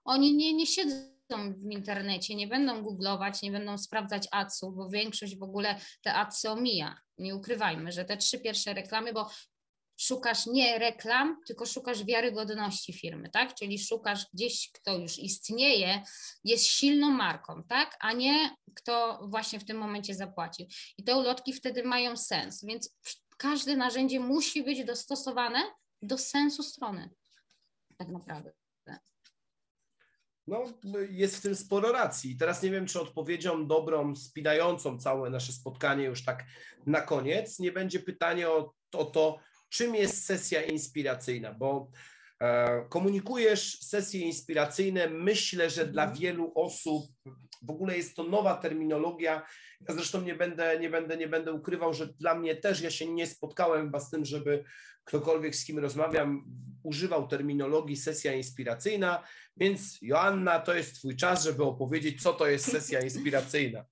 B: oni nie, nie siedzą w internecie, nie będą googlować, nie będą sprawdzać adsów, bo większość w ogóle te adsy omija. Nie ukrywajmy, że te trzy pierwsze reklamy, bo szukasz nie reklam, tylko szukasz wiarygodności firmy, tak? Czyli szukasz gdzieś, kto już istnieje, jest silną marką, tak? A nie kto właśnie w tym momencie zapłacił. I te ulotki wtedy mają sens, więc każde narzędzie musi być dostosowane do sensu strony, tak naprawdę.
A: No, jest w tym sporo racji. Teraz nie wiem, czy odpowiedzią dobrą, spinającą całe nasze spotkanie już tak na koniec, nie będzie pytanie o, o to, czym jest sesja inspiracyjna, bo e, komunikujesz sesje inspiracyjne. Myślę, że dla mhm. wielu osób w ogóle jest to nowa terminologia. Ja zresztą nie będę, nie będę, nie będę ukrywał, że dla mnie też ja się nie spotkałem chyba z tym, żeby ktokolwiek z kim rozmawiam używał terminologii sesja inspiracyjna, więc Joanna, to jest Twój czas, żeby opowiedzieć, co to jest sesja inspiracyjna.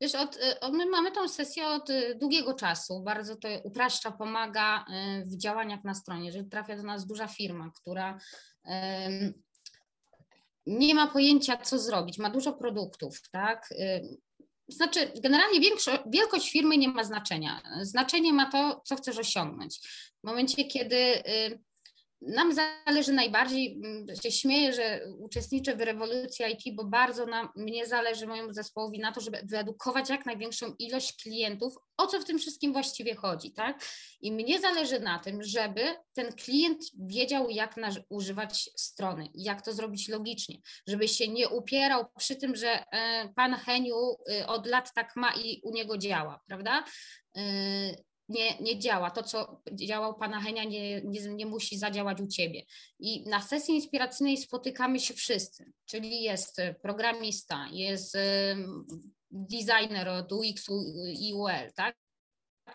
B: Wiesz, od, y, my mamy tą sesję od y, długiego czasu. Bardzo to upraszcza, pomaga y, w działaniach na stronie. Jeżeli trafia do nas duża firma, która nie ma pojęcia, co zrobić, ma dużo produktów, tak? Znaczy, generalnie wielkość firmy nie ma znaczenia. Znaczenie ma to, co chcesz osiągnąć. W momencie, kiedy nam zależy najbardziej, mm, się śmieję, że uczestniczę w rewolucji IT, bo bardzo nam, mnie zależy mojemu zespołowi na to, żeby wyedukować jak największą ilość klientów, o co w tym wszystkim właściwie chodzi, tak? I mnie zależy na tym, żeby ten klient wiedział, jak na, używać strony, jak to zrobić logicznie, żeby się nie upierał przy tym, że e, pan Heniu e, od lat tak ma i u niego działa, prawda? E, nie, nie działa. To, co działał Pana Henia, nie, nie, nie musi zadziałać u Ciebie. I na sesji inspiracyjnej spotykamy się wszyscy, czyli jest programista, jest designer od UX i UL, tak?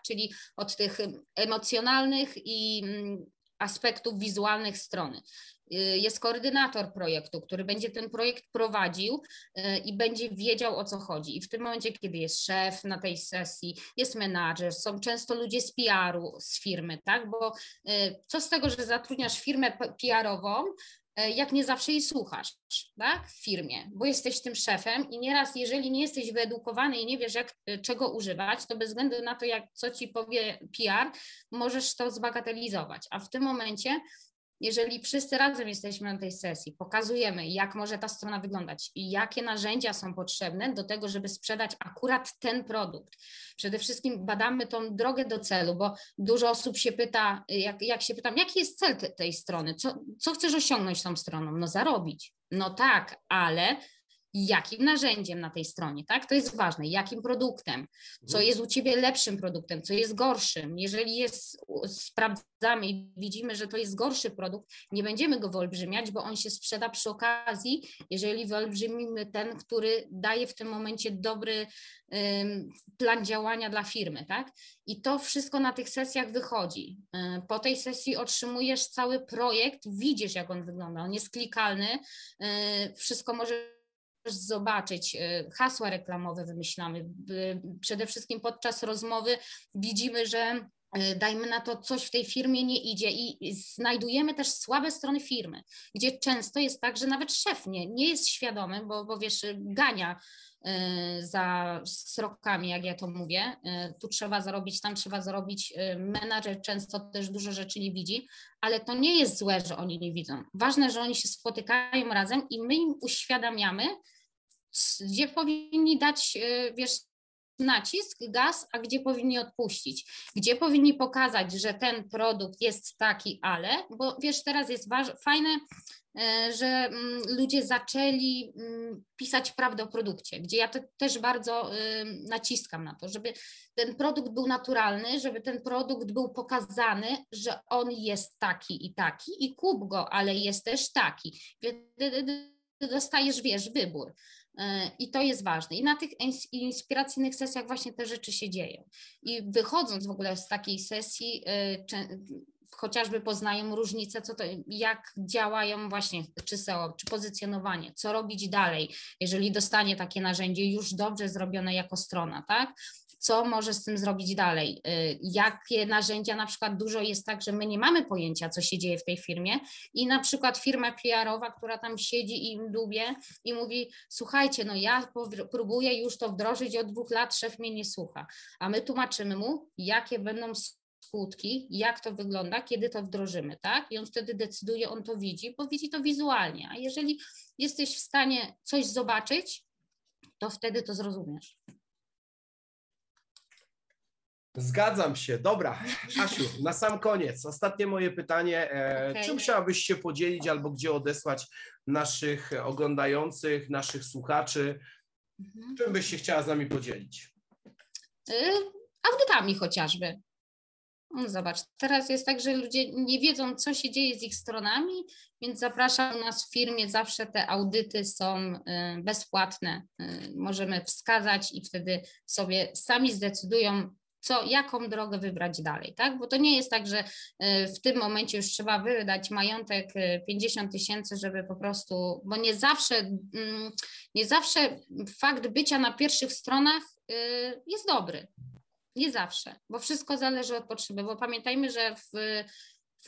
B: Czyli od tych emocjonalnych i mm, aspektów wizualnych strony. Jest koordynator projektu, który będzie ten projekt prowadził y, i będzie wiedział o co chodzi. I w tym momencie, kiedy jest szef na tej sesji, jest menadżer, są często ludzie z PR-u, z firmy, tak? Bo y, co z tego, że zatrudniasz firmę PR-ową, jak nie zawsze jej słuchasz, tak, w firmie, bo jesteś tym szefem i nieraz, jeżeli nie jesteś wyedukowany i nie wiesz, jak, czego używać, to bez względu na to, jak, co ci powie PR, możesz to zbagatelizować, a w tym momencie jeżeli wszyscy razem jesteśmy na tej sesji, pokazujemy, jak może ta strona wyglądać i jakie narzędzia są potrzebne do tego, żeby sprzedać akurat ten produkt. Przede wszystkim badamy tą drogę do celu, bo dużo osób się pyta, jak, jak się pytam, jaki jest cel te, tej strony, co, co chcesz osiągnąć tą stroną? No zarobić. No tak, ale jakim narzędziem na tej stronie, tak? To jest ważne, jakim produktem, co mhm. jest u Ciebie lepszym produktem, co jest gorszym. Jeżeli jest, sprawdzamy i widzimy, że to jest gorszy produkt, nie będziemy go wyolbrzymiać, bo on się sprzeda przy okazji, jeżeli wyolbrzymimy ten, który daje w tym momencie dobry um, plan działania dla firmy, tak? I to wszystko na tych sesjach wychodzi. E, po tej sesji otrzymujesz cały projekt, widzisz, jak on wygląda, on jest klikalny, e, wszystko może zobaczyć, y, hasła reklamowe wymyślamy. Przede wszystkim podczas rozmowy widzimy, że y, dajmy na to, coś w tej firmie nie idzie i znajdujemy też słabe strony firmy, gdzie często jest tak, że nawet szef nie, nie jest świadomy, bo, bo wiesz, gania y, za srokami, jak ja to mówię. Tu trzeba zarobić, tam trzeba zarobić. Menadżer często też dużo rzeczy nie widzi, ale to nie jest złe, że oni nie widzą. Ważne, że oni się spotykają razem i my im uświadamiamy, gdzie powinni dać, wiesz, nacisk, gaz, a gdzie powinni odpuścić, gdzie powinni pokazać, że ten produkt jest taki, ale, bo wiesz, teraz jest fajne, e, że mm, ludzie zaczęli mm, pisać prawdę o produkcie, gdzie ja te, też bardzo naciskam na to, żeby ten produkt był naturalny, żeby ten produkt był pokazany, że on jest taki i taki i kup go, ale jest też taki. Dostajesz, wiesz, wybór. E, I to jest ważne. I na tych inspiracyjnych sesjach właśnie te rzeczy się dzieją. I wychodząc w ogóle z takiej sesji, e, chociażby poznają różnice, co to, jak działają właśnie czy SEO, czy pozycjonowanie, co robić dalej, jeżeli dostanie takie narzędzie już dobrze zrobione jako strona, tak? Co może z tym zrobić dalej, y, jakie narzędzia, na przykład dużo jest tak, że my nie mamy pojęcia, co się dzieje w tej firmie i na przykład firma PR-owa, która tam siedzi i im dubie i mówi, słuchajcie, no ja próbuję już to wdrożyć od dwóch lat, szef mnie nie słucha, a my tłumaczymy mu, jakie będą skutki, jak to wygląda, kiedy to wdrożymy, tak? I on wtedy decyduje, on to widzi, bo widzi to wizualnie, a jeżeli jesteś w stanie coś zobaczyć, to wtedy to zrozumiesz.
A: Zgadzam się. Dobra, Asiu, na sam koniec. Ostatnie moje pytanie. E, okay. Czym chciałabyś się podzielić albo gdzie odesłać naszych oglądających, naszych słuchaczy? Mhm. Czym byś się chciała z nami podzielić?
B: Y, audytami chociażby. No zobacz, teraz jest tak, że ludzie nie wiedzą, co się dzieje z ich stronami, więc zapraszam nas w firmie, zawsze te audyty są y, bezpłatne. Y, możemy wskazać i wtedy sobie sami zdecydują, co, jaką drogę wybrać dalej, tak? Bo to nie jest tak, że e, w tym momencie już trzeba wydać majątek 50 e, tysięcy, żeby po prostu, bo nie zawsze, mm, nie zawsze fakt bycia na pierwszych stronach e, jest dobry. Nie zawsze, bo wszystko zależy od potrzeby, bo pamiętajmy, że w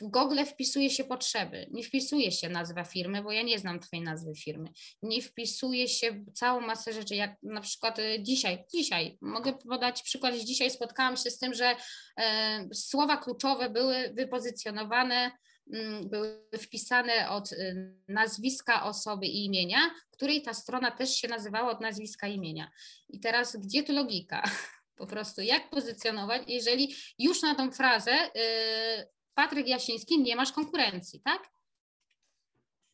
B: w Google wpisuje się potrzeby, nie wpisuje się nazwa firmy, bo ja nie znam Twojej nazwy firmy, nie wpisuje się całą masę rzeczy, jak na przykład y, dzisiaj, dzisiaj, mogę podać przykład, dzisiaj spotkałam się z tym, że e, słowa kluczowe były wypozycjonowane, mm, były wpisane od y, nazwiska osoby i imienia, której ta strona też się nazywała od nazwiska i imienia. I teraz gdzie tu logika? Po prostu jak pozycjonować, jeżeli już na tą frazę y, Patryk Jasiński, nie masz konkurencji, tak?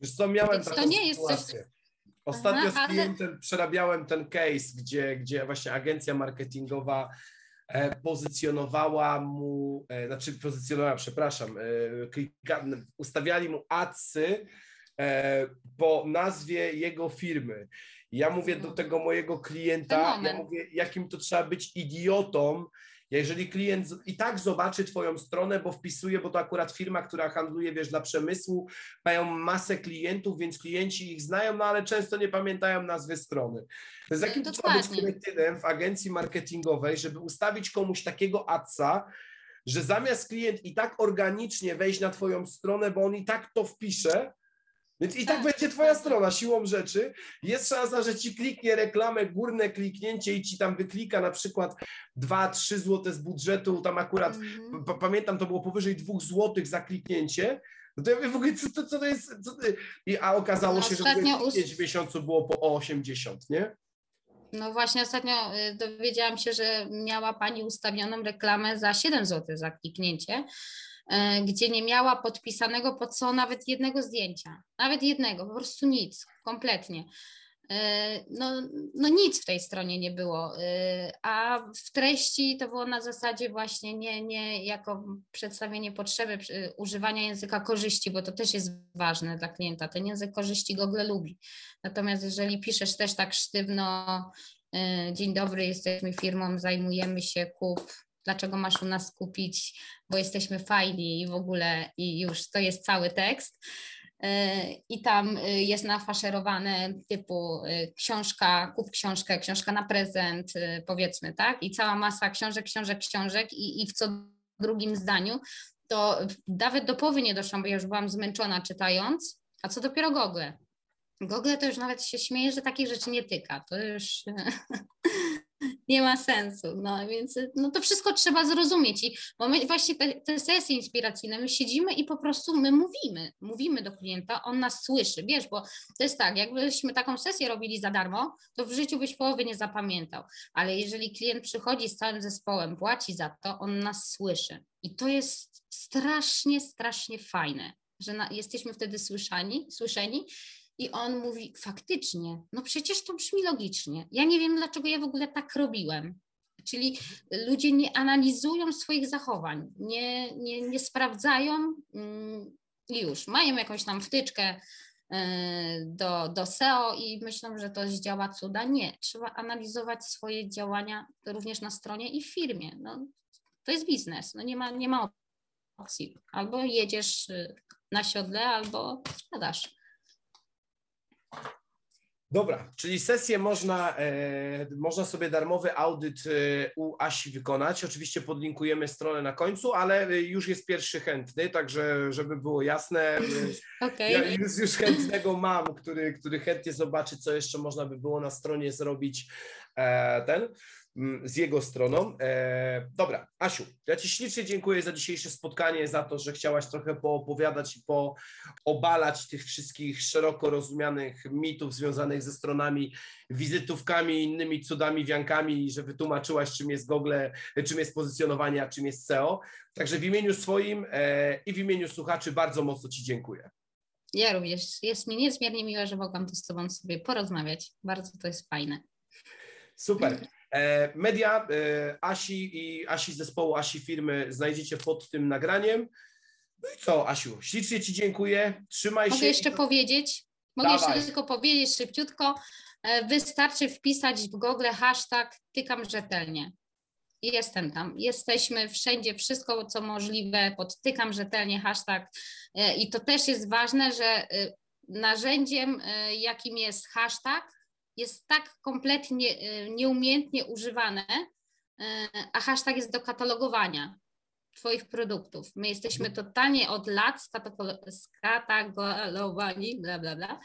A: Wiesz co, miałem Więc taką to nie jest sytuację. Coś... Ostatnio Aha, z klientem ale... przerabiałem ten case, gdzie, gdzie właśnie agencja marketingowa e, pozycjonowała mu, e, znaczy pozycjonowała, przepraszam, e, klika, ustawiali mu adsy po nazwie jego firmy. Ja mówię do tego mojego klienta, ja mówię, jakim to trzeba być idiotą, jeżeli klient i tak zobaczy Twoją stronę, bo wpisuje, bo to akurat firma, która handluje, wiesz, dla przemysłu, mają masę klientów, więc klienci ich znają, no ale często nie pamiętają nazwy strony. Z jakim to trzeba być w agencji marketingowej, żeby ustawić komuś takiego adsa, że zamiast klient i tak organicznie wejść na Twoją stronę, bo on i tak to wpisze, więc i tak, tak będzie twoja strona siłą rzeczy. Jest szansa, że ci kliknie reklamę, górne kliknięcie i ci tam wyklika na przykład 2-3 zł z budżetu. Tam akurat mm -hmm. pamiętam, to było powyżej 2 zł za kliknięcie. No to ja mówię, w ogóle, co, to, co to jest? Co to... I, a okazało
B: No
A: się, że w miesiącu było po 80, nie?
B: No właśnie ostatnio y, dowiedziałam się, że miała Pani ustawioną reklamę za 7 zł za kliknięcie, gdzie nie miała podpisanego pod co nawet jednego zdjęcia. Nawet jednego, po prostu nic, kompletnie. Y, No, no nic w tej stronie nie było, y, a w treści to było na zasadzie właśnie nie, nie jako przedstawienie potrzeby używania języka korzyści, bo to też jest ważne dla klienta. Ten język korzyści Google lubi. Natomiast jeżeli piszesz też tak sztywno, dzień dobry, jesteśmy firmą, zajmujemy się kup, dlaczego masz u nas kupić, bo jesteśmy fajni i w ogóle i już to jest cały tekst. Y, I tam y, jest nafaszerowane typu y, książka, kup książkę, książka na prezent, powiedzmy, tak? I cała masa książek, książek, książek i, i w co drugim zdaniu, to nawet do połowy nie doszłam, bo ja już byłam zmęczona czytając, a co dopiero Google. Google to już nawet się śmieje, że takich rzeczy nie tyka. To już nie ma sensu. No więc no to wszystko trzeba zrozumieć. I właśnie te, te sesje inspiracyjne, my siedzimy i po prostu my mówimy, mówimy do klienta, on nas słyszy, wiesz, bo to jest tak, jakbyśmy taką sesję robili za darmo, to w życiu byś połowy nie zapamiętał. Ale jeżeli klient przychodzi z całym zespołem, płaci za to, on nas słyszy. I to jest strasznie, strasznie fajne, że na, jesteśmy wtedy słyszani, słyszeni i on mówi, faktycznie, no przecież to brzmi logicznie. Ja nie wiem, dlaczego ja w ogóle tak robiłem. Czyli ludzie nie analizują swoich zachowań, nie, nie, nie sprawdzają mm, i już. Mają jakąś tam wtyczkę y, do, do SEO i myślą, że to zdziała cuda. Nie, trzeba analizować swoje działania również na stronie i w firmie. No, to jest biznes, no nie ma, nie ma opcji. Albo jedziesz y, na siodle, albo sprzedasz.
A: Dobra, czyli sesję można, e, można sobie darmowy audyt e, u Asi wykonać. Oczywiście podlinkujemy stronę na końcu, ale e, już jest pierwszy chętny, także żeby było jasne, e,
B: Okej.
A: ja już, już chętnego mam, który, który chętnie zobaczy, co jeszcze można by było na stronie zrobić ten mm, z jego stroną. E, dobra, Asiu, ja Ci ślicznie dziękuję za dzisiejsze spotkanie, za to, że chciałaś trochę poopowiadać i poobalać tych wszystkich szeroko rozumianych mitów związanych ze stronami, wizytówkami, innymi cudami, wiankami, i że wytłumaczyłaś, czym jest Google, czym jest pozycjonowanie, a czym jest SEO. Także w imieniu swoim e, i w imieniu słuchaczy bardzo mocno Ci dziękuję.
B: Ja również. Jest mi niezmiernie miło, że mogłam tu z Tobą sobie porozmawiać. Bardzo to jest fajne.
A: Super. E, media e, Asi i Asi zespołu, Asi firmy znajdziecie pod tym nagraniem. No i co, Asiu, ślicznie Ci dziękuję. Trzymaj
B: Mogę
A: się.
B: jeszcze powiedzieć? Mogę
A: Dawaj.
B: jeszcze tylko powiedzieć szybciutko. E, Wystarczy wpisać w Google hashtag tykam rzetelnie. Jestem tam. Jesteśmy wszędzie, wszystko co możliwe, pod tykam rzetelnie hashtag. I to też jest ważne, że narzędziem, jakim jest hashtag, jest tak kompletnie e, nieumiejętnie używane, e, a hashtag jest do katalogowania Twoich produktów. My jesteśmy totalnie od lat skatalogowani, bla, bla, bla,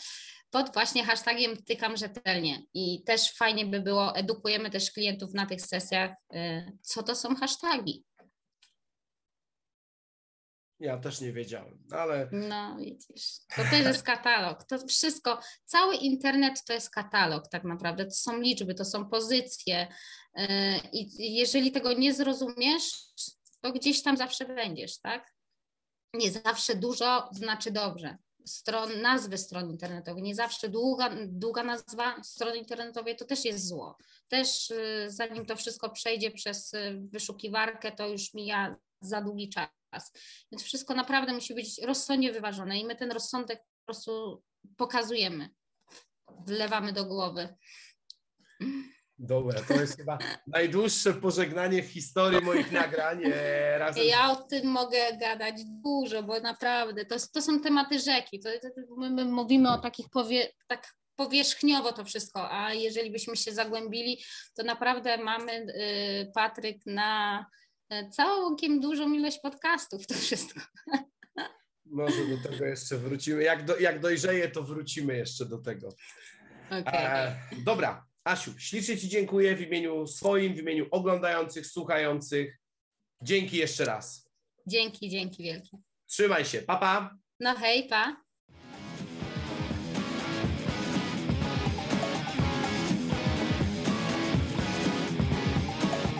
B: pod właśnie hashtagiem tykam rzetelnie. I też fajnie by było, edukujemy też klientów na tych sesjach, e, co to są hasztagi.
A: Ja też nie wiedziałem, ale
B: No widzisz, to też jest katalog. To wszystko, cały internet to jest katalog tak naprawdę. To są liczby, to są pozycje. e, I jeżeli tego nie zrozumiesz, to gdzieś tam zawsze będziesz, tak? Nie zawsze dużo znaczy dobrze. Stron, nazwy stron internetowych, nie zawsze długa, długa nazwa strony internetowej to też jest zło. Też y, zanim to wszystko przejdzie przez y, wyszukiwarkę, to już mija za długi czas. Więc wszystko naprawdę musi być rozsądnie wyważone i my ten rozsądek po prostu pokazujemy, wlewamy do głowy.
A: dobra, to jest chyba najdłuższe pożegnanie w historii moich nagrań e, razem.
B: Ja o tym mogę gadać dużo, bo naprawdę to, to są tematy rzeki. To, to, my, my mówimy o takich powie, tak powierzchniowo to wszystko, a jeżeli byśmy się zagłębili, to naprawdę mamy, y, Patryk, na całkiem dużą ilość podcastów to wszystko.
A: Może do tego jeszcze wrócimy. Jak, do, jak dojrzeje, to wrócimy jeszcze do tego.
B: Okay.
A: E, dobra, Asiu, ślicznie Ci dziękuję w imieniu swoim, w imieniu oglądających, słuchających. Dzięki jeszcze raz.
B: Dzięki, dzięki wielkie.
A: Trzymaj się, papa. Pa.
B: No hej, pa.